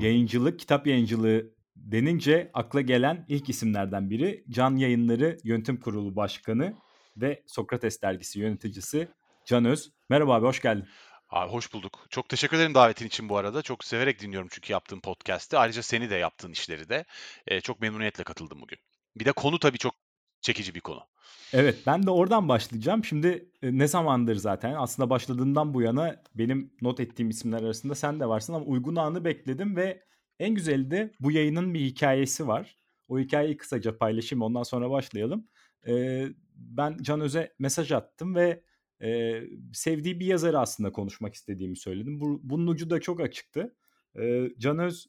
yayıncılık, kitap yayıncılığı denince akla gelen ilk isimlerden biri Can Yayınları Yönetim Kurulu Başkanı ve Sokrates Dergisi yöneticisi Can Öz. Merhaba abi hoş geldin. Abi hoş bulduk. Çok teşekkür ederim davetin için bu arada. Çok severek dinliyorum çünkü yaptığın podcast'i. Ayrıca seni de yaptığın işleri de. Ee, çok memnuniyetle katıldım bugün. Bir de konu tabii çok çekici bir konu. Evet ben de oradan başlayacağım. Şimdi e, ne zamandır zaten aslında başladığından bu yana benim not ettiğim isimler arasında sen de varsın ama uygun anı bekledim ve en güzeli de bu yayının bir hikayesi var. O hikayeyi kısaca paylaşayım ondan sonra başlayalım. Ee, ben Can Öz'e mesaj attım ve e, sevdiği bir yazarı aslında konuşmak istediğimi söyledim. Bu, bunun ucu da çok açıktı. Ee, Can Öz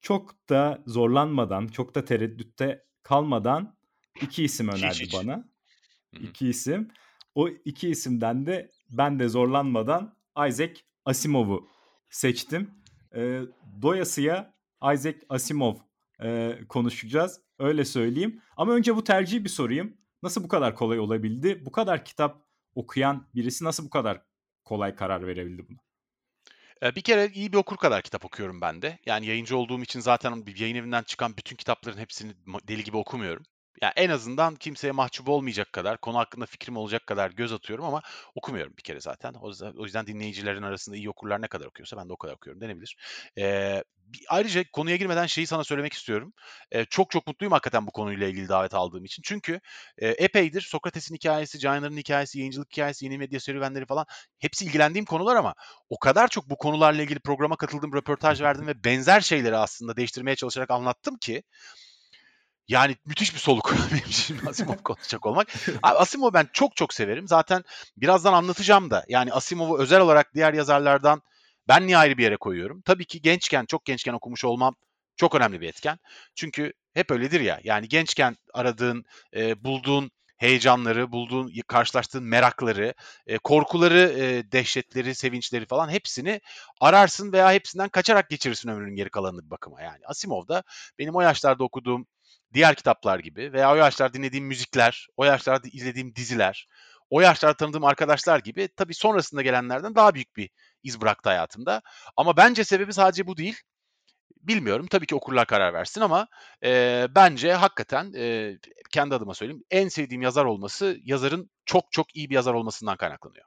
çok da zorlanmadan, çok da tereddütte kalmadan iki isim önerdi Hiç, hiç. bana. İki isim. O iki isimden de ben de zorlanmadan Isaac Asimov'u seçtim. Ee, doyasıya Isaac Asimov e, konuşacağız. Öyle söyleyeyim. Ama önce bu tercihi bir sorayım. Nasıl bu kadar kolay olabildi? Bu kadar kitap okuyan birisi nasıl bu kadar kolay karar verebildi buna? Ee, Bir kere iyi bir okur kadar kitap okuyorum ben de. Yani yayıncı olduğum için zaten bir yayın evinden çıkan bütün kitapların hepsini deli gibi okumuyorum. Yani en azından kimseye mahcup olmayacak kadar, konu hakkında fikrim olacak kadar göz atıyorum ama okumuyorum bir kere zaten. O yüzden, o yüzden dinleyicilerin arasında iyi okurlar ne kadar okuyorsa ben de o kadar okuyorum denebilir. Ee, ayrıca konuya girmeden şeyi sana söylemek istiyorum. Ee, çok çok mutluyum hakikaten bu konuyla ilgili davet aldığım için. Çünkü e, epeydir Sokrates'in hikayesi, Caner'ın hikayesi, yayıncılık hikayesi, yeni medya serüvenleri falan hepsi ilgilendiğim konular ama o kadar çok bu konularla ilgili programa katıldım, röportaj verdim ve benzer şeyleri aslında değiştirmeye çalışarak anlattım ki yani müthiş bir soluk benim için Asimov konuşacak olmak. Abi Asimov'u ben çok çok severim. Zaten birazdan anlatacağım da. Yani Asimov'u özel olarak diğer yazarlardan ben niye ayrı bir yere koyuyorum? Tabii ki gençken, çok gençken okumuş olmam çok önemli bir etken. Çünkü hep öyledir ya. Yani gençken aradığın, e, bulduğun heyecanları, bulduğun, karşılaştığın merakları, e, korkuları, e, dehşetleri, sevinçleri falan hepsini ararsın veya hepsinden kaçarak geçirirsin ömrünün geri kalanını bir bakıma. Yani Asimov da benim o yaşlarda okuduğum diğer kitaplar gibi veya o yaşlarda dinlediğim müzikler, o yaşlarda izlediğim diziler, o yaşlarda tanıdığım arkadaşlar gibi tabii sonrasında gelenlerden daha büyük bir iz bıraktı hayatımda. Ama bence sebebi sadece bu değil. Bilmiyorum tabii ki okurlar karar versin ama e, bence hakikaten e, kendi adıma söyleyeyim en sevdiğim yazar olması yazarın çok çok iyi bir yazar olmasından kaynaklanıyor.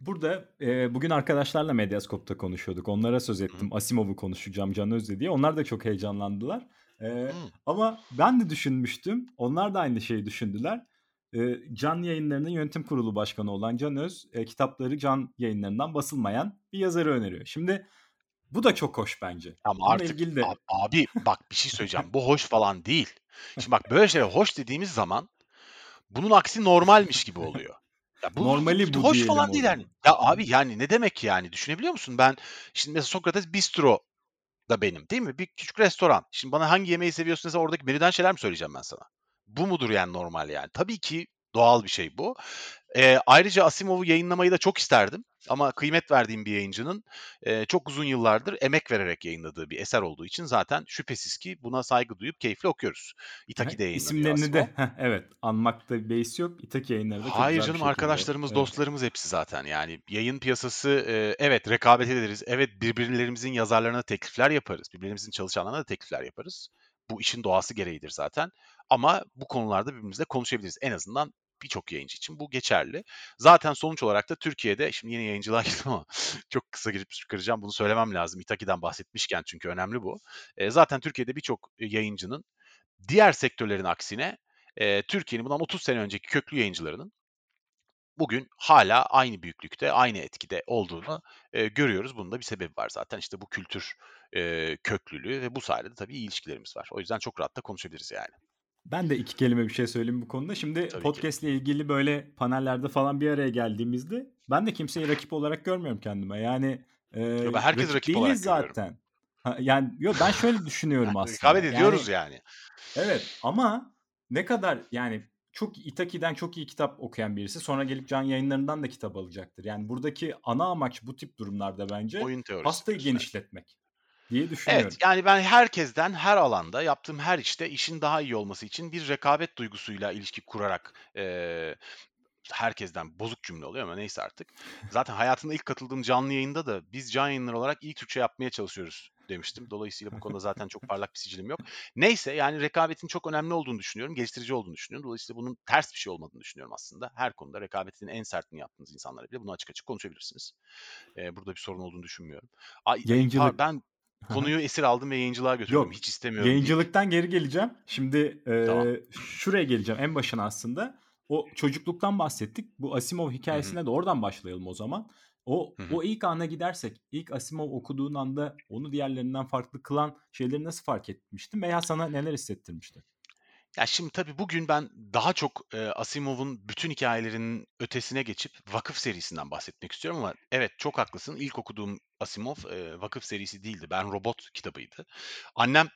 Burada e, bugün arkadaşlarla Medyascope'da konuşuyorduk. Onlara söz ettim. Asimov'u konuşacağım Can Özde diye. Onlar da çok heyecanlandılar. E, Hı. ama ben de düşünmüştüm. Onlar da aynı şeyi düşündüler. E, Can Yayınları'nın yönetim kurulu başkanı olan Can Öz e, kitapları Can Yayınları'ndan basılmayan bir yazarı öneriyor. Şimdi bu da çok hoş bence. Ama Bununla artık ilgili de ab- abi bak bir şey söyleyeceğim. Bu hoş falan değil. Şimdi bak böyle şeyler hoş dediğimiz zaman bunun aksi normalmiş gibi oluyor. Ya bu, Normali bu hoş falan değil yani. Ya abi yani ne demek yani düşünebiliyor musun? Ben şimdi mesela Sokrates Bistro da benim değil mi? Bir küçük restoran. Şimdi bana hangi yemeği seviyorsun oradaki menüden şeyler mi söyleyeceğim ben sana? Bu mudur yani normal yani? Tabii ki doğal bir şey bu. Ee, ayrıca Asimov'u yayınlamayı da çok isterdim. Ama kıymet verdiğim bir yayıncının e, çok uzun yıllardır emek vererek yayınladığı bir eser olduğu için zaten şüphesiz ki buna saygı duyup keyifle okuyoruz. Itaki'de yayınlanıyor isimlerini Asimov. de heh, evet anmakta bir beis yok. İtaki yayınları da çok Hayır canım arkadaşlarımız, Evet. dostlarımız hepsi zaten. Yani yayın piyasası e, evet rekabet ederiz. Evet birbirlerimizin yazarlarına teklifler yaparız. Birbirlerimizin çalışanlarına da teklifler yaparız. Bu işin doğası gereğidir zaten. Ama bu konularda birbirimizle konuşabiliriz. En azından birçok yayıncı için bu geçerli. Zaten sonuç olarak da Türkiye'de şimdi yeni yayıncılığa girdim ama çok kısa girip çıkaracağım. Bunu söylemem lazım. Itaki'den bahsetmişken çünkü önemli bu. E, zaten Türkiye'de birçok yayıncının diğer sektörlerin aksine e, Türkiye'nin bundan 30 sene önceki köklü yayıncılarının bugün hala aynı büyüklükte, aynı etkide olduğunu e, görüyoruz. Bunun da bir sebebi var zaten. İşte bu kültür e, köklülüğü ve bu sayede de tabii iyi ilişkilerimiz var. O yüzden çok rahat da konuşabiliriz yani. Ben de iki kelime bir şey söyleyeyim bu konuda. Şimdi Tabii podcast ile ilgili böyle panellerde falan bir araya geldiğimizde ben de kimseyi rakip olarak görmüyorum kendime. Yani e, Yo, ben herkesi rakip olarak değiliz görüyorum. zaten. Ha, yani yo ben şöyle düşünüyorum aslında. rekabet ediyoruz Yani yani. evet ama ne kadar yani çok Itaki'den çok iyi kitap okuyan birisi sonra gelip can yayınlarından da kitap alacaktır. Yani buradaki ana amaç bu tip durumlarda bence Oyun pastayı diyorsun, genişletmek diye düşünüyorum. Evet, yani ben herkesten, her alanda, yaptığım her işte işin daha iyi olması için bir rekabet duygusuyla ilişki kurarak eee, herkesten bozuk cümle oluyor ama neyse artık. Zaten hayatımda ilk katıldığım canlı yayında da biz can yayınları olarak iyi Türkçe yapmaya çalışıyoruz demiştim. Dolayısıyla bu konuda zaten çok parlak bir sicilim yok. Neyse yani rekabetin çok önemli olduğunu düşünüyorum. Geliştirici olduğunu düşünüyorum. Dolayısıyla bunun ters bir şey olmadığını düşünüyorum aslında. Her konuda rekabetin en sertini yaptığınız insanlara bile bunu açık açık konuşabilirsiniz. Eee, burada bir sorun olduğunu düşünmüyorum. Ay, ay, Yayıncılık ben konuyu esir aldım ve yayıncılığa götürdüm. Yok. Hiç istemiyorum. Yayıncılıktan geri geleceğim. Şimdi e, Tamam. şuraya geleceğim en başına aslında. O çocukluktan bahsettik. Bu Asimov hikayesine de oradan başlayalım o zaman. O Hı hı. o ilk ana gidersek, ilk Asimov okuduğun anda onu diğerlerinden farklı kılan şeyleri nasıl fark etmiştin veya sana neler hissettirmişti? Ya şimdi tabii bugün ben daha çok e, Asimov'un bütün hikayelerinin ötesine geçip Vakıf serisinden bahsetmek istiyorum ama evet çok haklısın. İlk okuduğum Asimov e, Vakıf serisi değildi. Ben Robot kitabıydı. Annem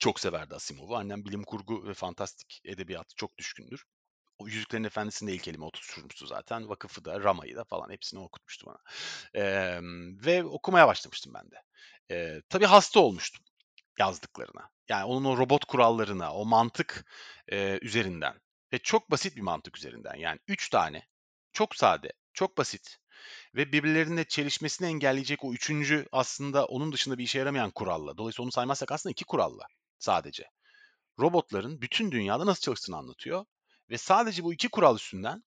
çok severdi Asimov'u. Annem bilim kurgu ve fantastik edebiyatı çok düşkündür. O Yüzüklerin Efendisi'nde ilk elime oturtmuştu zaten. Vakıfı da, Rama'yı da falan hepsini okutmuştu bana. Eee, ve okumaya başlamıştım ben de. Eee, tabii hasta olmuştum yazdıklarına. Yani onun o robot kurallarına, o mantık eee, üzerinden ve çok basit bir mantık üzerinden. Yani üç tane, çok sade, çok basit ve birbirlerine çelişmesini engelleyecek o üçüncü aslında onun dışında bir işe yaramayan kuralla. Dolayısıyla onu saymazsak aslında iki kuralla sadece. Robotların bütün dünyada nasıl çalıştığını anlatıyor. Ve sadece bu iki kural üstünden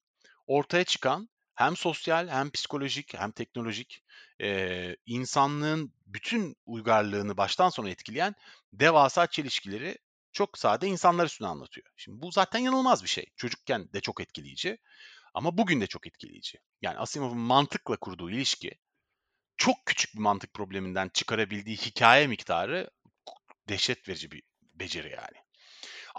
ortaya çıkan hem sosyal hem psikolojik hem teknolojik eee, insanlığın bütün uygarlığını baştan sona etkileyen devasa çelişkileri çok sade insanlar üstüne anlatıyor. Şimdi bu zaten yanılmaz bir şey. Çocukken de çok etkileyici ama bugün de çok etkileyici. Yani Asimov'un mantıkla kurduğu ilişki çok küçük bir mantık probleminden çıkarabildiği hikaye miktarı dehşet verici bir beceri yani.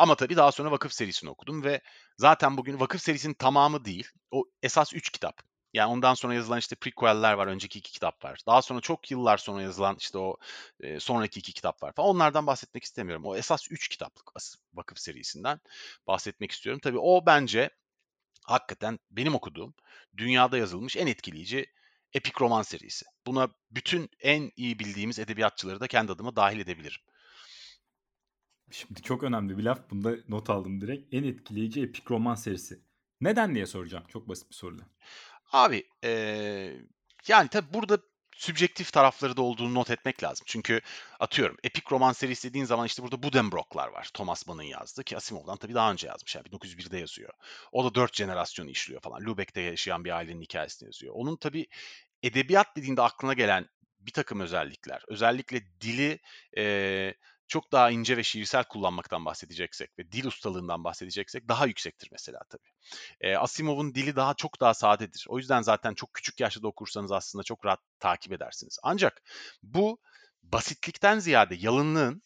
Ama tabii daha sonra Vakıf serisini okudum ve zaten bugün Vakıf serisinin tamamı değil, o esas 3 kitap. Yani ondan sonra yazılan işte prequel'ler var, önceki iki kitap var. Daha sonra çok yıllar sonra yazılan işte o e, sonraki iki kitap var falan. Onlardan bahsetmek istemiyorum. O esas 3 kitaplık Vakıf serisinden bahsetmek istiyorum. Tabii o bence hakikaten benim okuduğum, dünyada yazılmış en etkileyici epik roman serisi. Buna bütün en iyi bildiğimiz edebiyatçıları da kendi adıma dahil edebilirim. Şimdi çok önemli bir laf. Bunda not aldım direkt. En etkileyici epik roman serisi. Neden diye soracağım. Çok basit bir soruyla. Abi eee, yani tabii burada sübjektif tarafları da olduğunu not etmek lazım. Çünkü atıyorum epik roman serisi dediğin zaman işte burada Buddenbrook'lar var. Thomas Mann'ın yazdığı ki Asimov'dan tabii daha önce yazmış. Yani 1901'de yazıyor. O da dört jenerasyonu işliyor falan. Lübeck'te yaşayan bir ailenin hikayesini yazıyor. Onun tabii edebiyat dediğinde aklına gelen bir takım özellikler, özellikle dili eee, çok daha ince ve şiirsel kullanmaktan bahsedeceksek ve dil ustalığından bahsedeceksek daha yüksektir mesela tabii. Eee, Asimov'un dili daha çok daha sadedir. O yüzden zaten çok küçük yaşta da okursanız aslında çok rahat takip edersiniz. Ancak bu basitlikten ziyade yalınlığın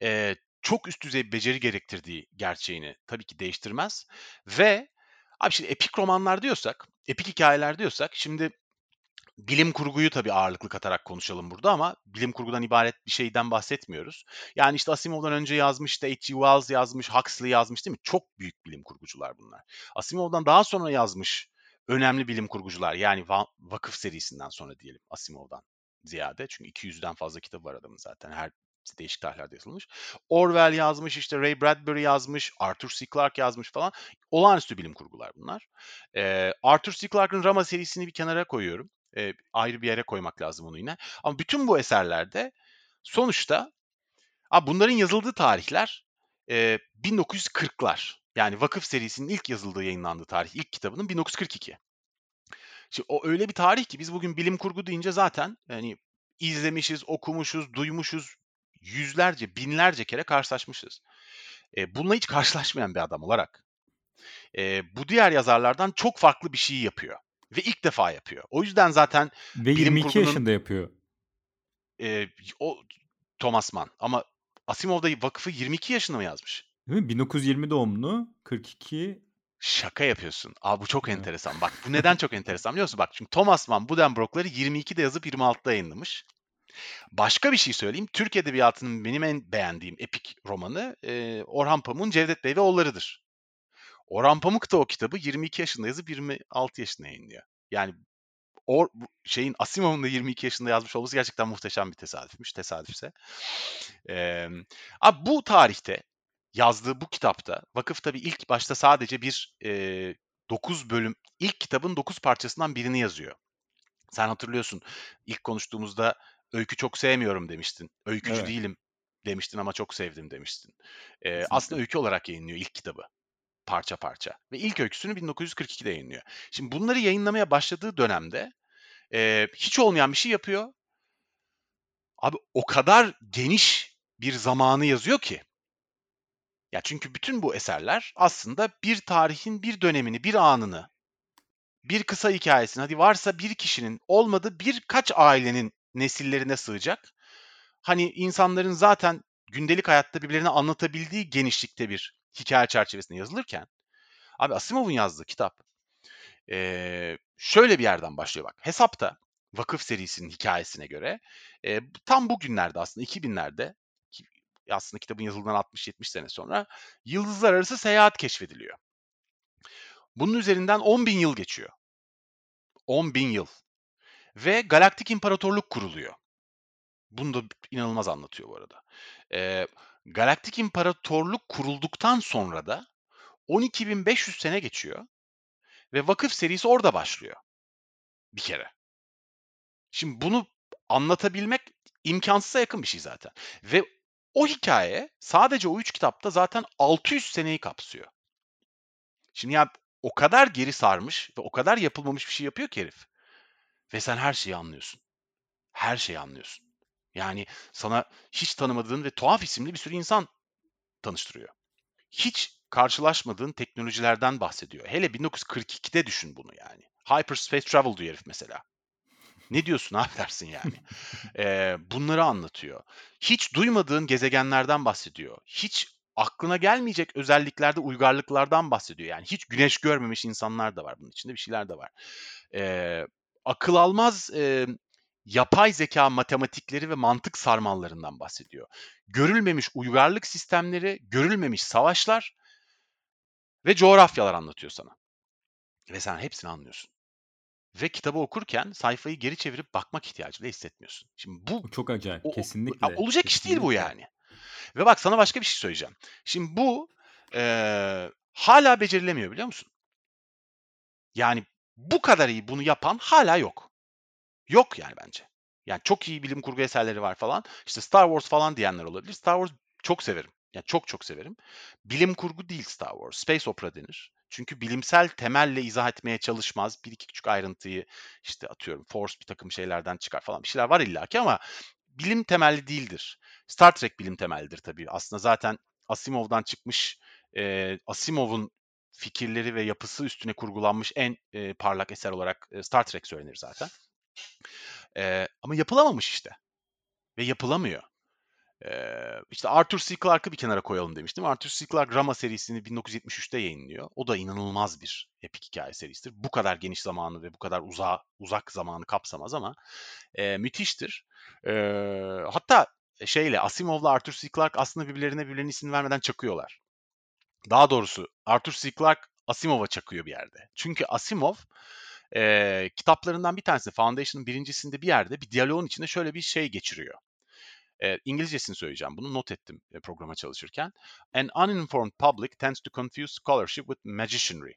eee, çok üst düzey beceri gerektirdiği gerçeğini tabii ki değiştirmez. Ve abi şimdi epik romanlar diyorsak, epik hikayeler diyorsak şimdi bilim kurguyu tabii ağırlıklı katarak konuşalım burada ama bilim kurgudan ibaret bir şeyden bahsetmiyoruz. Yani işte Asimov'dan önce yazmış, işte H.G. Wells yazmış, Huxley yazmış değil mi? Çok büyük bilim kurgucular bunlar. Asimov'dan daha sonra yazmış önemli bilim kurgucular yani Va- Vakıf serisinden sonra diyelim Asimov'dan ziyade. Çünkü 200'den fazla kitap var adamın zaten her değişik tarihlerde yazılmış. Orwell yazmış, işte Ray Bradbury yazmış, Arthur C. Clarke yazmış falan. Olağanüstü bilim kurgular bunlar. Ee, Arthur C. Clarke'ın Rama serisini bir kenara koyuyorum. Ee, ayrı bir yere koymak lazım onu yine. Ama bütün bu eserlerde sonuçta abi bunların yazıldığı tarihler e, 1940'lar. Yani Vakıf serisinin ilk yazıldığı yayınlandığı tarih, ilk kitabının 1942. Şimdi o öyle bir tarih ki biz bugün bilim kurgu deyince zaten hani izlemişiz, okumuşuz, duymuşuz, yüzlerce, binlerce kere karşılaşmışız. E, bununla hiç karşılaşmayan bir adam olarak e, bu diğer yazarlardan çok farklı bir şey yapıyor. Ve ilk defa yapıyor. O yüzden zaten Ve Bilim 22 kurgunun- yaşında yapıyor. e, o Thomas Mann ama Asimov da Vakıf'ı 22 yaşında mı yazmış? Değil mi? 1920 doğumlu, 42 Şaka yapıyorsun. Aa bu çok enteresan. Bak bu neden çok enteresan biliyor musun? Bak çünkü Thomas Mann Buddenbrook'ları 22'de yazıp 26'da yayınlamış. Başka bir şey söyleyeyim. Türk Edebiyatı'nın benim en beğendiğim epik romanı e, Orhan Pamuk'un Cevdet Bey ve Oğulları'dır. Orhan Pamuk da o kitabı 22 yaşında yazıp 26 yaşında yayınlıyor. Yani o şeyin Asimov'un da 22 yaşında yazmış olması gerçekten muhteşem bir tesadüfmüş. Tesadüfse. Ee, abi bu tarihte yazdığı bu kitapta vakıf tabii ilk başta sadece bir e, 9 bölüm, ilk kitabın 9 parçasından birini yazıyor. Sen hatırlıyorsun ilk konuştuğumuzda öykü çok sevmiyorum demiştin. Öykücü Evet. değilim demiştin ama çok sevdim demiştin. Ee, aslında öykü olarak yayınlıyor ilk kitabı parça parça. Ve ilk öyküsünü 1942'de yayınlıyor. Şimdi bunları yayınlamaya başladığı dönemde e, hiç olmayan bir şey yapıyor. Abi o kadar geniş bir zamanı yazıyor ki. Ya çünkü bütün bu eserler aslında bir tarihin bir dönemini, bir anını, bir kısa hikayesini, hadi varsa bir kişinin olmadı birkaç ailenin nesillerine sığacak. Hani insanların zaten gündelik hayatta birbirlerine anlatabildiği genişlikte bir hikaye çerçevesinde yazılırken abi Asimov'un yazdığı kitap eee, şöyle bir yerden başlıyor bak. Hesapta Vakıf serisinin hikayesine göre e, tam bugünlerde aslında 2000'lerde ki aslında kitabın yazıldığından 60-70 sene sonra yıldızlar arası seyahat keşfediliyor. Bunun üzerinden 10 bin yıl geçiyor. 10 bin yıl. Ve galaktik imparatorluk kuruluyor. Bunu da inanılmaz anlatıyor bu arada. Ee, galaktik imparatorluk kurulduktan sonra da 12.500 sene geçiyor. Ve vakıf serisi orada başlıyor. Bir kere. Şimdi bunu anlatabilmek imkansıza yakın bir şey zaten. Ve o hikaye sadece o üç kitapta zaten 600 seneyi kapsıyor. Şimdi ya o kadar geri sarmış ve o kadar yapılmamış bir şey yapıyor ki herif. Ve sen her şeyi anlıyorsun. Her şeyi anlıyorsun. Yani sana hiç tanımadığın ve tuhaf isimli bir sürü insan tanıştırıyor. Hiç karşılaşmadığın teknolojilerden bahsediyor. Hele 1942'de düşün bunu yani. Hyperspace travel diyor herif mesela. Ne diyorsun abi dersin yani. Ee, bunları anlatıyor. Hiç duymadığın gezegenlerden bahsediyor. Hiç aklına gelmeyecek özelliklerde uygarlıklardan bahsediyor. Yani hiç güneş görmemiş insanlar da var bunun içinde bir şeyler de var. Ee, akıl almaz e, yapay zeka matematikleri ve mantık sarmallarından bahsediyor. Görülmemiş uygarlık sistemleri, görülmemiş savaşlar ve coğrafyalar anlatıyor sana. Ve sen hepsini anlıyorsun. Ve kitabı okurken sayfayı geri çevirip bakmak ihtiyacı da hissetmiyorsun. Şimdi bu çok acayip. o- kesinlikle. olacak iş değil bu kesinlikle. yani. Ve bak sana başka bir şey söyleyeceğim. Şimdi bu eee, hala becerilemiyor biliyor musun? Yani bu kadar iyi bunu yapan hala yok. Yok yani bence. Yani çok iyi bilim kurgu eserleri var falan. İşte Star Wars falan diyenler olabilir. Star Wars çok severim. Yani çok çok severim. Bilim kurgu değil Star Wars. Space opera denir. Çünkü bilimsel temelle izah etmeye çalışmaz. Bir iki küçük ayrıntıyı işte atıyorum Force bir takım şeylerden çıkar falan bir şeyler var illaki ama bilim temelli değildir. Star Trek bilim temellidir tabii. Aslında zaten Asimov'dan çıkmış e, Asimov'un fikirleri ve yapısı üstüne kurgulanmış en e, parlak eser olarak Star Trek söylenir zaten. E, ama yapılamamış işte. Ve yapılamıyor. E, işte Arthur C. Clarke'ı bir kenara koyalım demiştim. Arthur C. Clarke Rama serisini 1973'te yayınlıyor. O da inanılmaz bir epik hikaye serisidir. Bu kadar geniş zamanı ve bu kadar uza, uzak zamanı kapsamaz ama e, müthiştir. E, hatta şeyle Asimov'la Arthur C. Clarke aslında birbirlerine birbirlerinin isim vermeden çakıyorlar. Daha doğrusu Arthur C. Clarke Asimov'a çakıyor bir yerde. Çünkü Asimov e, kitaplarından bir tanesi Foundation'ın birincisinde bir yerde bir diyaloğun içinde şöyle bir şey geçiriyor. E, İngilizcesini söyleyeceğim. Bunu not ettim e, programa çalışırken. An uninformed public tends to confuse scholarship with magicianry.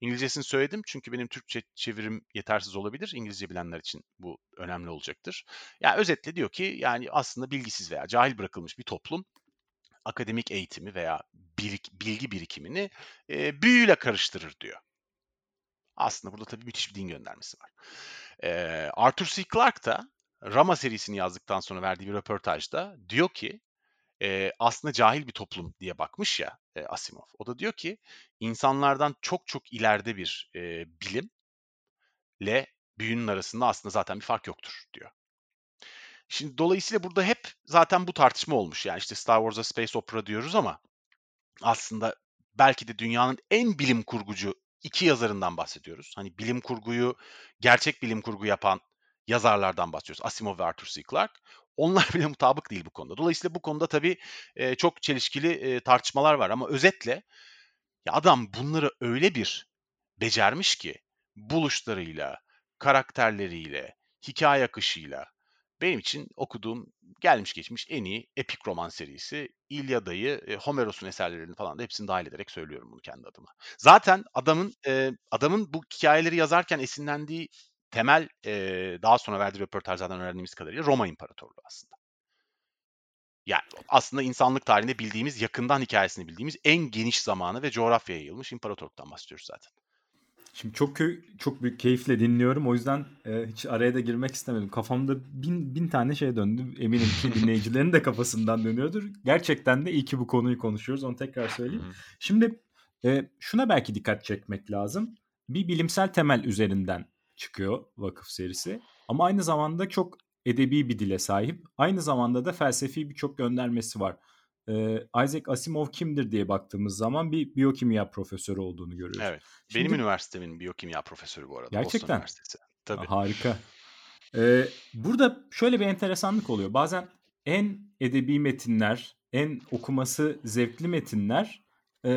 İngilizcesini söyledim çünkü benim Türkçe çevirim yetersiz olabilir. İngilizce bilenler için bu önemli olacaktır. Yani özetle diyor ki yani aslında bilgisiz veya cahil bırakılmış bir toplum akademik eğitimi veya bilgi birikimini e, büyüyle karıştırır diyor. Aslında burada tabii müthiş bir din göndermesi var. E, Arthur C. Clarke da Rama serisini yazdıktan sonra verdiği bir röportajda diyor ki e, aslında cahil bir toplum diye bakmış ya e, Asimov. O da diyor ki insanlardan çok çok ileride bir e, bilimle büyünün arasında aslında zaten bir fark yoktur diyor. Şimdi dolayısıyla burada hep zaten bu tartışma olmuş. Yani işte Star Wars'a space opera diyoruz ama aslında belki de dünyanın en bilim kurgucu iki yazarından bahsediyoruz. Hani bilim kurguyu gerçek bilim kurgu yapan yazarlardan bahsediyoruz. Asimov ve Arthur C. Clarke. Onlar bile mutabık değil bu konuda. Dolayısıyla bu konuda tabii çok çelişkili tartışmalar var ama özetle ya adam bunları öyle bir becermiş ki buluşlarıyla, karakterleriyle, hikaye akışıyla benim için okuduğum gelmiş geçmiş en iyi epik roman serisi İlyada'yı, e, Homeros'un eserlerini falan da hepsini dahil ederek söylüyorum bunu kendi adıma. Zaten adamın e, adamın bu hikayeleri yazarken esinlendiği temel e, daha sonra verdiği röportajlardan öğrendiğimiz kadarıyla Roma İmparatorluğu aslında. Yani aslında insanlık tarihinde bildiğimiz, yakından hikayesini bildiğimiz en geniş zamanı ve coğrafyaya yayılmış imparatorluktan bahsediyoruz zaten. Şimdi çok çok büyük keyifle dinliyorum. O yüzden e, hiç araya da girmek istemedim. Kafamda bin, bin tane şey döndü. Eminim ki dinleyicilerin de kafasından dönüyordur. Gerçekten de iyi ki bu konuyu konuşuyoruz. Onu tekrar söyleyeyim. Şimdi e, şuna belki dikkat çekmek lazım. Bir bilimsel temel üzerinden çıkıyor vakıf serisi. Ama aynı zamanda çok edebi bir dile sahip. Aynı zamanda da felsefi birçok göndermesi var. Ee, Isaac Asimov kimdir diye baktığımız zaman bir biyokimya profesörü olduğunu görüyoruz. Evet. Benim Şimdi- üniversitemin biyokimya profesörü bu arada. Boston Gerçekten? Üniversitesi. Tabii. Harika. Ee, burada şöyle bir enteresanlık oluyor. Bazen en edebi metinler, en okuması zevkli metinler e,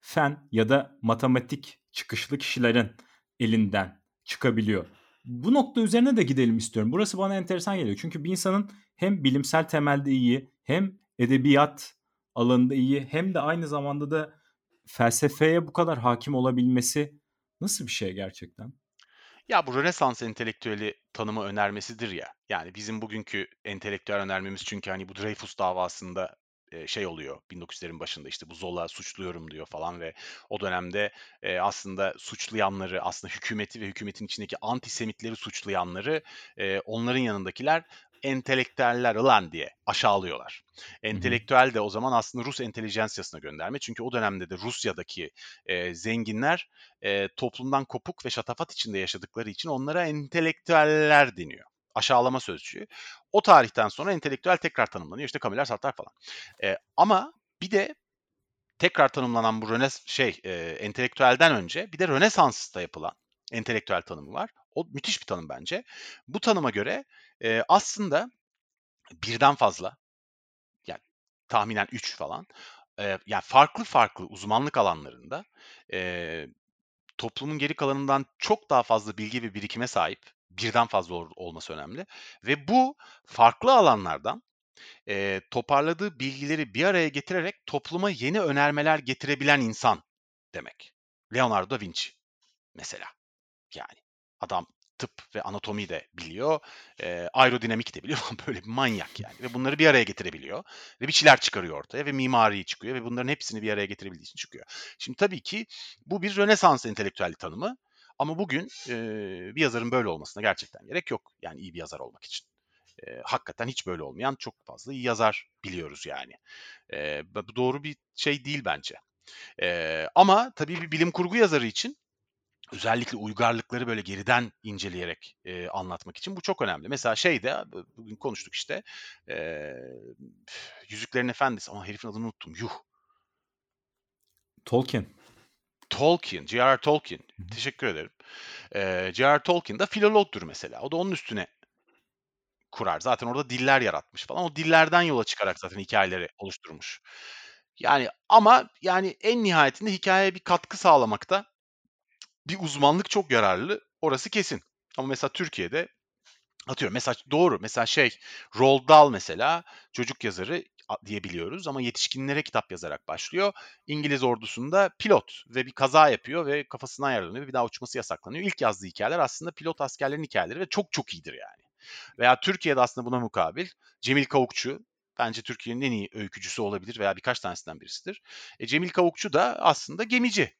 fen ya da matematik çıkışlı kişilerin elinden çıkabiliyor. Bu nokta üzerine de gidelim istiyorum. Burası bana enteresan geliyor. Çünkü bir insanın hem bilimsel temelde iyi, hem edebiyat alanında iyi, hem de aynı zamanda da felsefeye bu kadar hakim olabilmesi nasıl bir şey gerçekten? Ya bu Rönesans entelektüeli tanımı önermesidir ya. Yani bizim bugünkü entelektüel önermemiz çünkü hani bu Dreyfus davasında şey oluyor 1900'lerin başında işte bu Zola suçluyorum diyor falan ve o dönemde aslında suçlayanları aslında hükümeti ve hükümetin içindeki antisemitleri suçlayanları onların yanındakiler entelektüeller ulan diye aşağılıyorlar. Entelektüel de o zaman aslında Rus entelijansiyasına gönderme. Çünkü o dönemde de Rusya'daki e, zenginler e, toplumdan kopuk ve şatafat içinde yaşadıkları için onlara entelektüeller deniyor. Aşağılama sözcüğü. O tarihten sonra entelektüel tekrar tanımlanıyor. İşte Camus, Sartre falan. E, ama bir de tekrar tanımlanan bu Rönes şey e, entelektüelden önce bir de Rönesans'ta yapılan entelektüel tanımı var. O müthiş bir tanım bence. Bu tanıma göre e, aslında birden fazla yani tahminen 3 falan e, yani farklı farklı uzmanlık alanlarında e, toplumun geri kalanından çok daha fazla bilgi ve birikime sahip birden fazla ol- olması önemli ve bu farklı alanlardan e, toparladığı bilgileri bir araya getirerek topluma yeni önermeler getirebilen insan demek. Leonardo da Vinci mesela yani adam tıp ve anatomi de biliyor, e, aerodinamik de biliyor böyle bir manyak yani ve bunları bir araya getirebiliyor ve bir şeyler çıkarıyor ortaya ve mimari çıkıyor ve bunların hepsini bir araya getirebildiği için çıkıyor. Şimdi tabii ki bu bir Rönesans entelektüel tanımı ama bugün e, bir yazarın böyle olmasına gerçekten gerek yok yani iyi bir yazar olmak için. E, hakikaten hiç böyle olmayan çok fazla iyi yazar biliyoruz yani. E, bu doğru bir şey değil bence. E, ama tabii bir bilim kurgu yazarı için özellikle uygarlıkları böyle geriden inceleyerek e, anlatmak için bu çok önemli. Mesela şeyde bugün konuştuk işte e, Yüzüklerin Efendisi ama herifin adını unuttum. Yuh. Tolkien. Tolkien, J.R.R. Tolkien. Hı hı. Teşekkür ederim. E, J.R.R. Tolkien da filologdur mesela. O da onun üstüne kurar. Zaten orada diller yaratmış falan. O dillerden yola çıkarak zaten hikayeleri oluşturmuş. Yani ama yani en nihayetinde hikayeye bir katkı sağlamakta bir uzmanlık çok yararlı. Orası kesin. Ama mesela Türkiye'de atıyorum mesela doğru mesela şey Roald Dahl mesela çocuk yazarı a- diye biliyoruz ama yetişkinlere kitap yazarak başlıyor. İngiliz ordusunda pilot ve bir kaza yapıyor ve kafasından yaralanıyor ve bir daha uçması yasaklanıyor. İlk yazdığı hikayeler aslında pilot askerlerin hikayeleri ve çok çok iyidir yani. Veya Türkiye'de aslında buna mukabil Cemil Kavukçu bence Türkiye'nin en iyi öykücüsü olabilir veya birkaç tanesinden birisidir. E, Cemil Kavukçu da aslında gemici.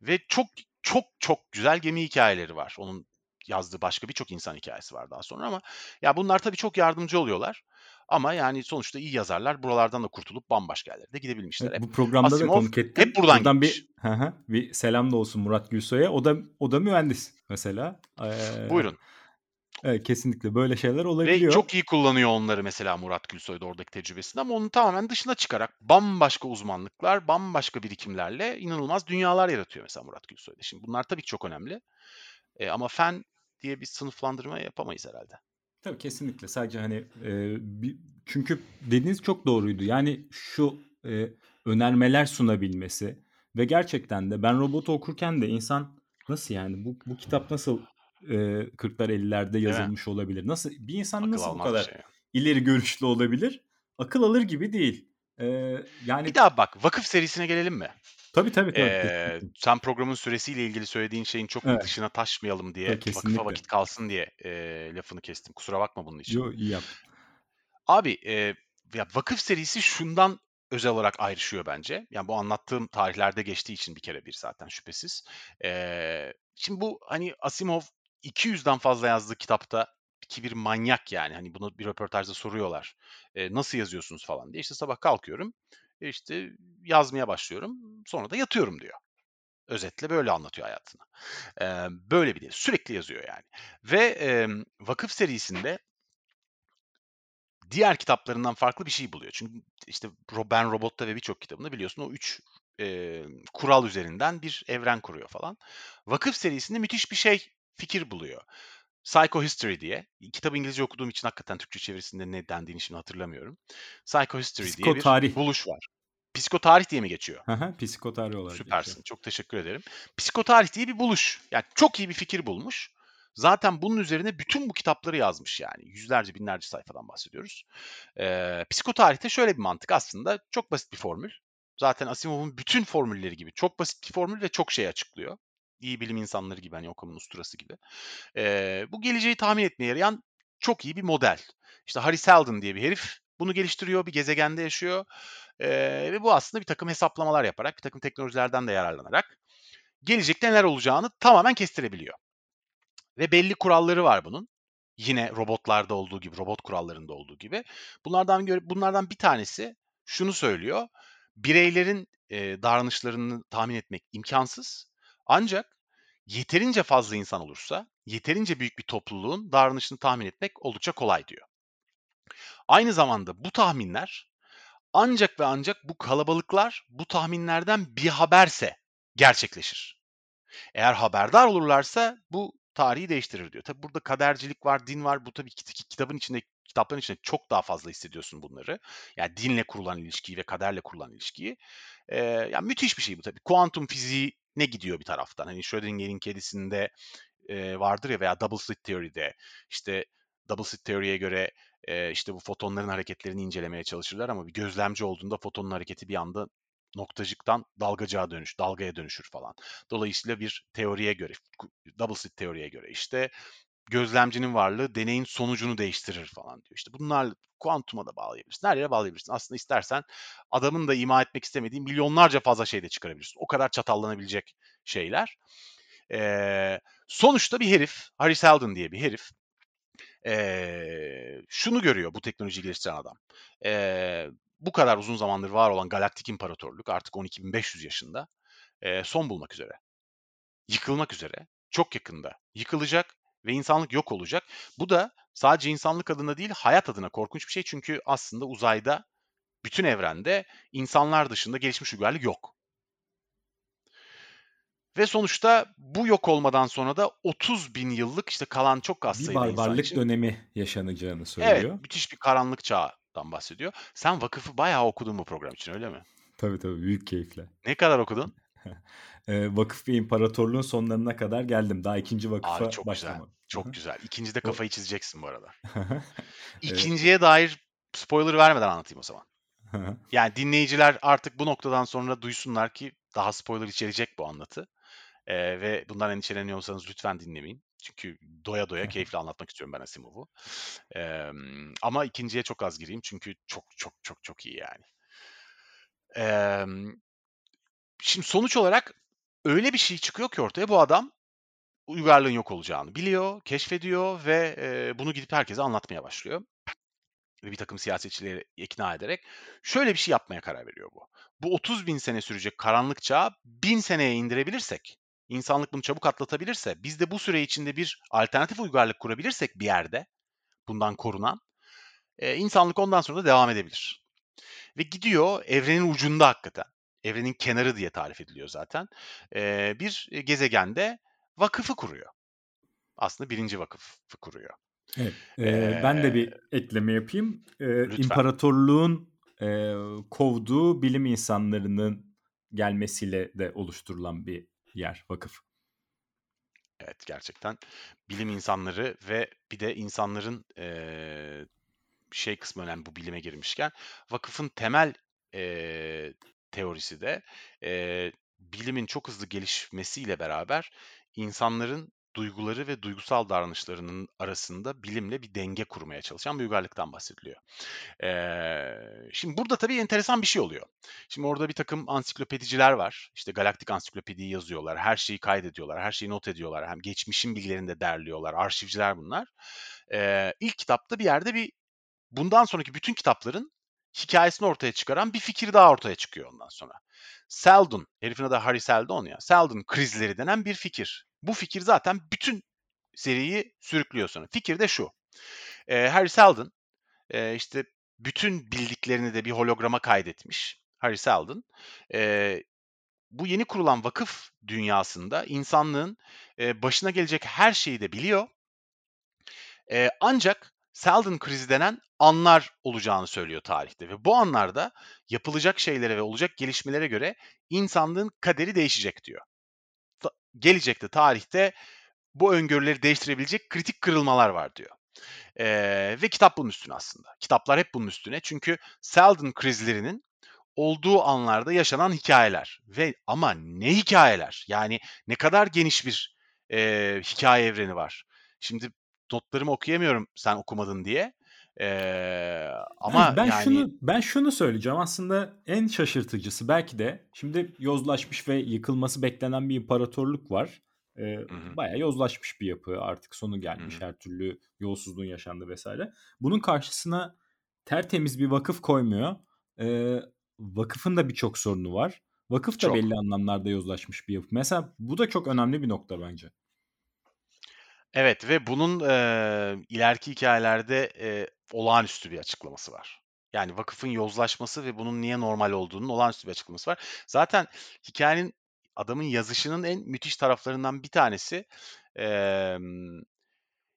Ve çok çok çok güzel gemi hikayeleri var. Onun yazdığı başka birçok insan hikayesi var daha sonra ama ya bunlar tabii çok yardımcı oluyorlar. Ama yani sonuçta iyi yazarlar buralardan da kurtulup bambaşka yerlere de gidebilmişler. Evet, bu programda Asimov da konuk ettim. hep buradan Buradan gitmiş. bir hı hı, bir selam da olsun Murat Gülsoy'a. O da o da mühendis mesela. Ee, Buyurun. Evet, kesinlikle böyle şeyler Ve olabiliyor. çok iyi kullanıyor onları mesela Murat Gülsoy'da oradaki tecrübesinde ama onun tamamen dışına çıkarak bambaşka uzmanlıklar, bambaşka birikimlerle inanılmaz dünyalar yaratıyor mesela Murat Gülsoy'da. Şimdi bunlar tabii ki çok önemli. E, ama fen diye bir sınıflandırma yapamayız herhalde. Tabii kesinlikle. Sadece hani e, bir, çünkü dediğiniz çok doğruydu. Yani şu e, önermeler sunabilmesi ve gerçekten de ben robotu okurken de insan nasıl yani bu bu kitap nasıl e, 40'lar 50'lerde yazılmış olabilir? Nasıl bir insan Akıl nasıl bu kadar şey. ileri görüşlü olabilir? Akıl alır gibi değil. E, yani Bir daha bak vakıf serisine gelelim mi? tabii tabii tabii. Ee, sen programın süresiyle ilgili söylediğin şeyin çok Evet. dışına taşmayalım diye, Tabii, vakıfa vakit kalsın diye e, lafını kestim. Kusura bakma bunun için. Yo iyi yaptın. Abi e, ya vakıf serisi şundan özel olarak ayrışıyor bence. Yani bu anlattığım tarihlerde geçtiği için bir kere bir zaten şüphesiz. Ee, şimdi bu hani Asimov 200'den fazla yazdığı kitapta ki bir manyak yani hani bunu bir röportajda soruyorlar. Ee, nasıl yazıyorsunuz falan diye. İşte sabah kalkıyorum. e, işte yazmaya başlıyorum. Sonra da yatıyorum diyor. Özetle böyle anlatıyor hayatını. Ee, böyle bir dil. Sürekli yazıyor yani. Ve e, vakıf serisinde diğer kitaplarından farklı bir şey buluyor. Çünkü işte Ben Robot'ta ve birçok kitabında biliyorsun o üç e, kural üzerinden bir evren kuruyor falan. Vakıf serisinde müthiş bir şey fikir buluyor. Psychohistory diye. Kitabı İngilizce okuduğum için hakikaten Türkçe çevirisinde ne dendiğini şimdi hatırlamıyorum. Psychohistory diye bir buluş var. Psikotarih diye mi geçiyor? Hı, Psikotarih olarak Süpersin. geçiyor. Çok teşekkür ederim. Psikotarih diye bir buluş. Yani çok iyi bir fikir bulmuş. Zaten bunun üzerine bütün bu kitapları yazmış yani. Yüzlerce binlerce sayfadan bahsediyoruz. Ee, psikotarihte şöyle bir mantık aslında. Çok basit bir formül. Zaten Asimov'un bütün formülleri gibi. Çok basit bir formül ve çok şey açıklıyor. İyi bilim insanları gibi hani okumun usturası gibi. Ee, bu geleceği tahmin etmeye yarayan çok iyi bir model. İşte Harry Seldon diye bir herif bunu geliştiriyor. Bir gezegende yaşıyor. Ee, ve bu aslında bir takım hesaplamalar yaparak, bir takım teknolojilerden de yararlanarak gelecekte neler olacağını tamamen kestirebiliyor. Ve belli kuralları var bunun. Yine robotlarda olduğu gibi, robot kurallarında olduğu gibi. Bunlardan bunlardan bir tanesi şunu söylüyor. Bireylerin e, davranışlarını tahmin etmek imkansız. Ancak yeterince fazla insan olursa, yeterince büyük bir topluluğun davranışını tahmin etmek oldukça kolay diyor. Aynı zamanda bu tahminler ancak ve ancak bu kalabalıklar bu tahminlerden bir haberse gerçekleşir. Eğer haberdar olurlarsa bu tarihi değiştirir diyor. Tabi burada kadercilik var, din var. Bu tabii kit- kitabın içinde kitapların içinde çok daha fazla hissediyorsun bunları. Yani dinle kurulan ilişkiyi ve kaderle kurulan ilişkiyi. Ee, yani müthiş bir şey bu tabii. Kuantum fiziği ne gidiyor bir taraftan? Hani Schrödinger'in kedisinde e, vardır ya veya double slit theory'de işte double slit teoriye göre e, işte bu fotonların hareketlerini incelemeye çalışırlar ama bir gözlemci olduğunda fotonun hareketi bir anda noktacıktan dalgacığa dönüş, dalgaya dönüşür falan. Dolayısıyla bir teoriye göre, double slit teoriye göre işte gözlemcinin varlığı deneyin sonucunu değiştirir falan diyor. İşte bunlar kuantuma da bağlayabilirsin. Her yere bağlayabilirsin. Aslında istersen adamın da ima etmek istemediği milyonlarca fazla şey de çıkarabilirsin. O kadar çatallanabilecek şeyler. Ee, sonuçta bir herif, Harry Seldon diye bir herif ee, şunu görüyor bu teknolojiyi geliştiren adam. Ee, bu kadar uzun zamandır var olan galaktik imparatorluk artık 12.500 yaşında e, son bulmak üzere. Yıkılmak üzere. Çok yakında yıkılacak ve insanlık yok olacak. Bu da sadece insanlık adına değil hayat adına korkunç bir şey. Çünkü aslında uzayda bütün evrende insanlar dışında gelişmiş uygarlık yok. Ve sonuçta bu yok olmadan sonra da 30 bin yıllık işte kalan çok az Bir sayıda insan barbarlık için dönemi yaşanacağını söylüyor. Evet, müthiş bir karanlık çağdan bahsediyor. Sen vakıfı bayağı okudun bu program için öyle mi? Tabii tabii büyük keyifle. Ne kadar okudun? Vakıf ve imparatorluğun sonlarına kadar geldim. Daha ikinci Abi vakıfa çok güzel. başlamadım. Çok güzel. İkincide O- kafayı çizeceksin bu arada. Evet. İkinciye dair spoiler vermeden anlatayım o zaman. Yani dinleyiciler artık bu noktadan sonra duysunlar ki daha spoiler içerecek bu anlatı. Ee, ve bundan endişeleniyorsanız lütfen dinlemeyin. Çünkü doya doya keyifle anlatmak istiyorum ben Asimov'u. Ee, ama ikinciye çok az gireyim çünkü çok çok çok çok iyi yani. Ee, şimdi sonuç olarak öyle bir şey çıkıyor ki ortaya bu adam uygarlığın yok olacağını biliyor, keşfediyor ve e, bunu gidip herkese anlatmaya başlıyor. Ve bir takım siyasetçileri ikna ederek şöyle bir şey yapmaya karar veriyor bu. Bu 30 bin sene sürecek karanlık çağı bin seneye indirebilirsek, insanlık bunu çabuk atlatabilirse, biz de bu süre içinde bir alternatif uygarlık kurabilirsek bir yerde, bundan korunan, e, insanlık ondan sonra da devam edebilir. Ve gidiyor evrenin ucunda hakikaten, evrenin kenarı diye tarif ediliyor zaten, e, bir gezegende vakıfı kuruyor. aslında birinci vakıfı kuruyor. Evet, eee, ben de bir ekleme yapayım. Lütfen. imparatorluğun eee, kovduğu bilim insanlarının gelmesiyle de oluşturulan bir yer, vakıf. Evet, gerçekten bilim insanları ve bir de insanların eee, şey kısmı önemli bu bilime girmişken. Vakıfın temel eee, teorisi de eee, bilimin çok hızlı gelişmesiyle beraber insanların duyguları ve duygusal davranışlarının arasında bilimle bir denge kurmaya çalışan bir uygarlıktan bahsediliyor. Eee, şimdi burada tabii enteresan bir şey oluyor. Şimdi orada bir takım ansiklopediciler var. İşte galaktik ansiklopediyi yazıyorlar. Her şeyi kaydediyorlar. Her şeyi not ediyorlar. Hem geçmişin bilgilerini de derliyorlar. Arşivciler bunlar. Eee ilk kitapta bir yerde bir bundan sonraki bütün kitapların hikayesini ortaya çıkaran bir fikir daha ortaya çıkıyor ondan sonra. Seldon, herifin adı Harry Seldon ya. Seldon krizleri denen bir fikir. Bu fikir zaten bütün seriyi sürüklüyor sonra. Fikir de şu. Eee Harry Seldon eee, işte bütün bildiklerini de bir holograma kaydetmiş. Harry Seldon. Eee, bu yeni kurulan vakıf dünyasında insanlığın eee, başına gelecek her şeyi de biliyor. Eee, ancak Seldon krizi denen anlar olacağını söylüyor tarihte ve bu anlarda yapılacak şeylere ve olacak gelişmelere göre insanlığın kaderi değişecek diyor. Ta- gelecekte tarihte bu öngörüleri değiştirebilecek kritik kırılmalar var diyor. Eee, ve kitap bunun üstüne aslında. Kitaplar hep bunun üstüne. Çünkü Seldon krizlerinin olduğu anlarda yaşanan hikayeler ve ama ne hikayeler? Yani ne kadar geniş bir eee hikaye evreni var. Şimdi notlarımı okuyamıyorum sen okumadın diye. Eee, ama Ben, ben yani şunu ben şunu söyleyeceğim. Aslında en şaşırtıcısı belki de şimdi yozlaşmış ve yıkılması beklenen bir imparatorluk var. Ee, bayağı yozlaşmış bir yapı. Artık sonu gelmiş. hı. Her türlü yolsuzluğun yaşandı vesaire. Bunun karşısına tertemiz bir vakıf koymuyor. Ee, vakıfın da birçok sorunu var. Vakıf da Çok. belli anlamlarda yozlaşmış bir yapı. Mesela bu da çok önemli bir nokta bence. Evet ve bunun eee, ileriki hikayelerde eee, olağanüstü bir açıklaması var. Yani vakıfın yozlaşması ve bunun niye normal olduğunun olağanüstü bir açıklaması var. Zaten hikayenin adamın yazışının en müthiş taraflarından bir tanesi emm,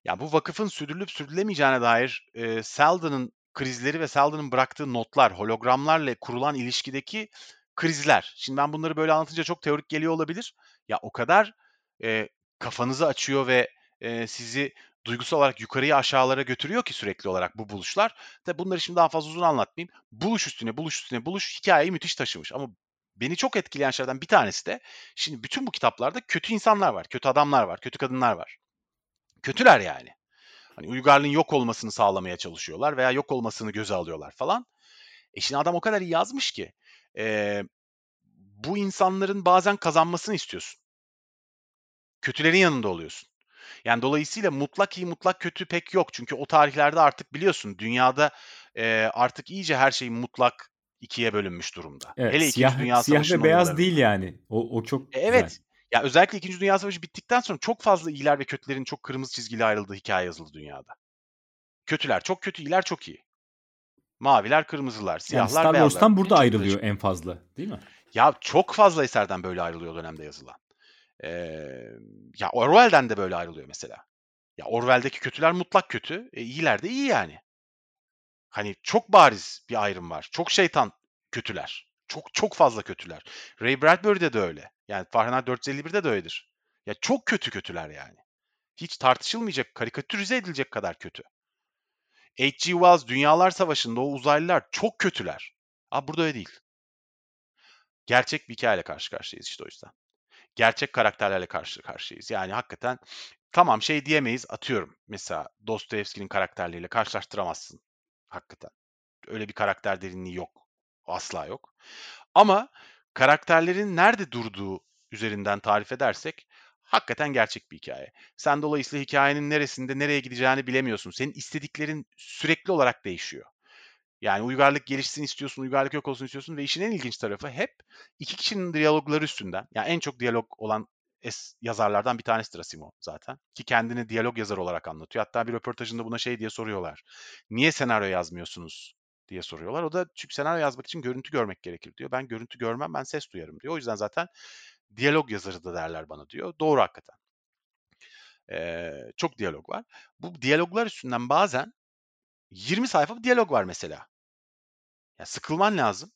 ya bu vakıfın sürdürülüp sürdürülemeyeceğine dair eee Seldon'ın krizleri ve Seldon'ın bıraktığı notlar, hologramlarla kurulan ilişkideki krizler. Şimdi ben bunları böyle anlatınca çok teorik geliyor olabilir. Ya o kadar eee, kafanızı açıyor ve eee, sizi duygusal olarak yukarıya aşağılara götürüyor ki sürekli olarak bu buluşlar. Tabi bunları şimdi daha fazla uzun anlatmayayım. Buluş üstüne buluş üstüne buluş hikayeyi müthiş taşımış. Ama beni çok etkileyen şeylerden bir tanesi de şimdi bütün bu kitaplarda kötü insanlar var, kötü adamlar var, kötü kadınlar var. Kötüler yani. Hani uygarlığın yok olmasını sağlamaya çalışıyorlar veya yok olmasını göze alıyorlar falan. E şimdi adam o kadar iyi yazmış ki eee, bu insanların bazen kazanmasını istiyorsun. Kötülerin yanında oluyorsun. Yani dolayısıyla mutlak iyi mutlak kötü pek yok. Çünkü o tarihlerde artık biliyorsun dünyada eee, artık iyice her şey mutlak ikiye bölünmüş durumda. Evet, Hele İkinci siyah Dünya siyah ve beyaz değil yani. O o çok E, güzel. Evet. Ya özellikle İkinci Dünya Savaşı bittikten sonra çok fazla iyiler ve kötülerin çok kırmızı çizgili ayrıldığı hikaye yazıldı dünyada. Kötüler çok kötü, iyiler çok iyi. Maviler, kırmızılar, Yani siyahlar, Star beyazlar. Wars'tan burada ayrılıyor en fazla, değil mi? Ya çok fazla eserden böyle ayrılıyor dönemde yazılan. Ee, ya Orwell'den de böyle ayrılıyor mesela. Ya Orwell'deki kötüler mutlak kötü, e, iyiler de iyi yani. Hani çok bariz bir ayrım var. Çok şeytan kötüler. Çok çok fazla kötüler. Ray Bradbury'de de öyle. Yani Fahrenheit 451'de de öyledir. Ya çok kötü kötüler yani. Hiç tartışılmayacak, karikatürize edilecek kadar kötü. H.G. Wells Dünyalar Savaşı'nda o uzaylılar çok kötüler. Abi burada öyle değil. Gerçek bir hikayeyle karşı karşıyayız işte o yüzden. Gerçek karakterlerle karşı karşıyayız. Yani hakikaten tamam şey diyemeyiz atıyorum. Mesela Dostoyevski'nin karakterleriyle karşılaştıramazsın. Hakikaten. Öyle bir karakter derinliği yok. Asla yok. Ama karakterlerin nerede durduğu üzerinden tarif edersek hakikaten gerçek bir hikaye. Sen dolayısıyla hikayenin neresinde nereye gideceğini bilemiyorsun. Senin istediklerin sürekli olarak değişiyor. Yani uygarlık gelişsin istiyorsun, uygarlık yok olsun istiyorsun ve işin en ilginç tarafı hep iki kişinin diyalogları üstünden. Yani en çok diyalog olan es- yazarlardan bir tanesidir Asimov zaten. Ki kendini diyalog yazarı olarak anlatıyor. Hatta bir röportajında buna şey diye soruyorlar. Niye senaryo yazmıyorsunuz diye soruyorlar. O da çünkü senaryo yazmak için görüntü görmek gerekir diyor. Ben görüntü görmem, ben ses duyarım diyor. O yüzden zaten diyalog yazarı da derler bana diyor. Doğru hakikaten. Eee, çok diyalog var. Bu diyaloglar üstünden bazen 20 sayfa diyalog var mesela. Ya sıkılman lazım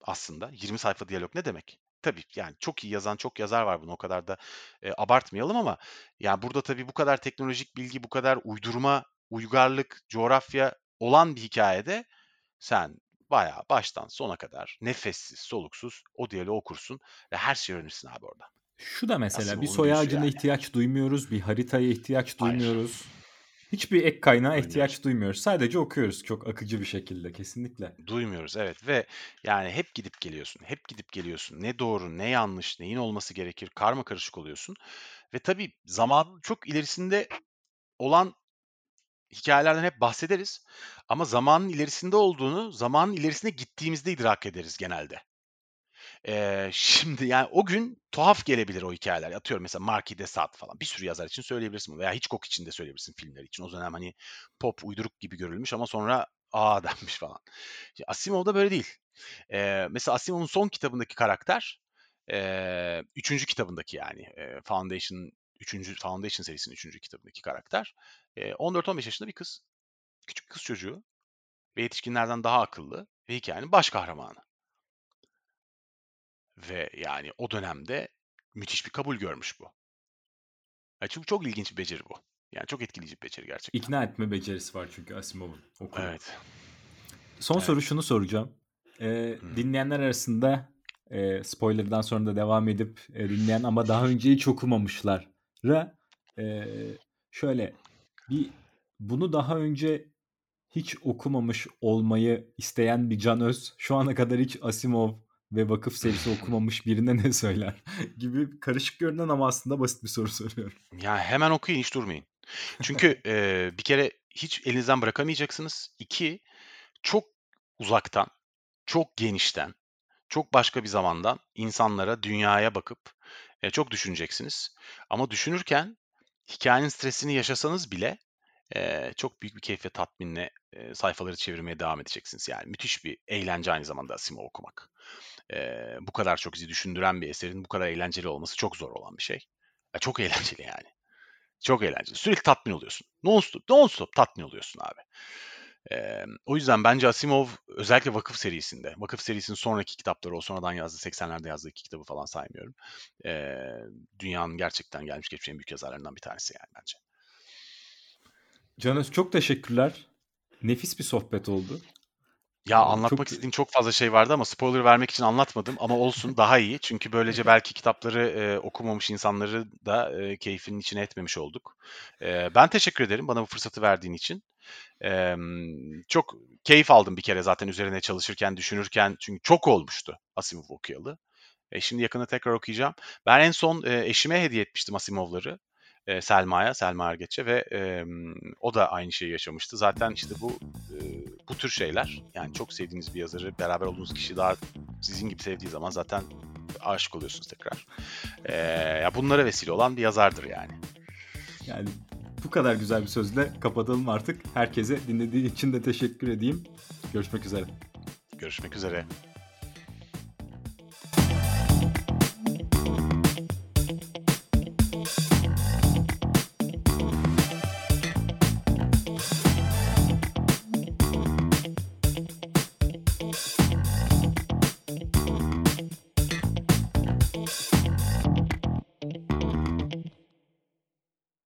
aslında. 20 sayfa diyalog ne demek? Tabii yani çok iyi yazan çok yazar var bunu o kadar da e, abartmayalım ama yani burada tabii bu kadar teknolojik bilgi, bu kadar uydurma, uygarlık, coğrafya olan bir hikayede sen bayağı baştan sona kadar nefessiz, soluksuz o diyaloğu okursun ve her şeyi öğrenirsin abi orada. Şu da mesela bir Asimov'un soy ağacına yani. ihtiyaç duymuyoruz, bir haritaya ihtiyaç Hayır. Hiçbir ek kaynağa Duymuyoruz. ihtiyaç duymuyoruz. Sadece okuyoruz çok akıcı bir şekilde kesinlikle. Duymuyoruz evet ve yani hep gidip geliyorsun, hep gidip geliyorsun. Ne doğru, ne yanlış, neyin olması gerekir, karma karışık oluyorsun. Ve tabii zamanın çok ilerisinde olan hikayelerden hep bahsederiz. Ama zamanın ilerisinde olduğunu, zamanın ilerisine gittiğimizde idrak ederiz genelde. Eee, şimdi yani o gün tuhaf gelebilir o hikayeler. Atıyorum mesela Marquis de Sade falan. Bir sürü yazar için söyleyebilirsin veya Hitchcock için de söyleyebilirsin filmler için. O dönem hani pop uyduruk gibi görülmüş ama sonra aa denmiş falan. Şimdi Asimov'da böyle değil. Eee, mesela Asimov'un son kitabındaki karakter, eee, üçüncü kitabındaki yani eee, Foundation, üçüncü Foundation serisinin üçüncü kitabındaki karakter, eee, 14-15 yaşında bir kız. Küçük kız çocuğu ve yetişkinlerden daha akıllı ve hikayenin baş kahramanı. Ve yani o dönemde müthiş bir kabul görmüş bu. Ya çünkü çok ilginç bir beceri bu. Yani çok etkileyici bir beceri gerçekten. İkna etme becerisi var çünkü Asimov'un. okulu. Evet. Son Evet. soru şunu soracağım. Ee, Hı. dinleyenler arasında e, spoilerdan sonra da devam edip e, dinleyen ama daha önce hiç okumamışlara e, şöyle bir bunu daha önce hiç okumamış olmayı isteyen bir Can Öz şu ana kadar hiç Asimov ve Vakıf serisi okumamış birine ne söyler gibi karışık görünen ama aslında basit bir soru soruyorum. Yani hemen okuyun hiç durmayın. Çünkü eee, bir kere hiç elinizden bırakamayacaksınız. İki, çok uzaktan, çok genişten, çok başka bir zamandan insanlara, dünyaya bakıp e, çok düşüneceksiniz. Ama düşünürken hikayenin stresini yaşasanız bile e, çok büyük bir keyif ve tatminle e, sayfaları çevirmeye devam edeceksiniz. Yani müthiş bir eğlence aynı zamanda Asimov okumak. E, bu kadar çok sizi düşündüren bir eserin bu kadar eğlenceli olması çok zor olan bir şey. Ya çok eğlenceli yani. Çok eğlenceli. Sürekli tatmin oluyorsun. Non-stop, non-stop tatmin oluyorsun abi. Ee, o yüzden bence Asimov özellikle Vakıf serisinde, Vakıf serisinin sonraki kitapları, o sonradan yazdığı 80'lerde yazdığı iki kitabı falan saymıyorum. Ee, dünyanın gerçekten gelmiş geçmiş en büyük yazarlarından bir tanesi yani bence. Can Öz çok teşekkürler. Nefis bir sohbet oldu. Ya anlatmak çok- istediğim çok fazla şey vardı ama spoiler vermek için anlatmadım ama olsun daha iyi. Çünkü böylece belki kitapları e, okumamış insanları da e, keyfinin içine etmemiş olduk. E, ben teşekkür ederim bana bu fırsatı verdiğin için. E, çok keyif aldım bir kere zaten üzerine çalışırken, düşünürken. Çünkü çok olmuştu Asimov okuyalı. E, şimdi yakında tekrar okuyacağım. Ben en son e, eşime hediye etmiştim Asimov'ları. E, Selma'ya, Selma Ergeç'e ve e, o da aynı şeyi yaşamıştı. Zaten işte bu e, bu tür şeyler yani çok sevdiğiniz bir yazarı beraber olduğunuz kişi daha sizin gibi sevdiği zaman zaten aşık oluyorsunuz tekrar. E, ya bunlara vesile olan bir yazardır yani. Yani bu kadar güzel bir sözle kapatalım artık. Herkese dinlediği için de teşekkür edeyim. Görüşmek üzere. Görüşmek üzere.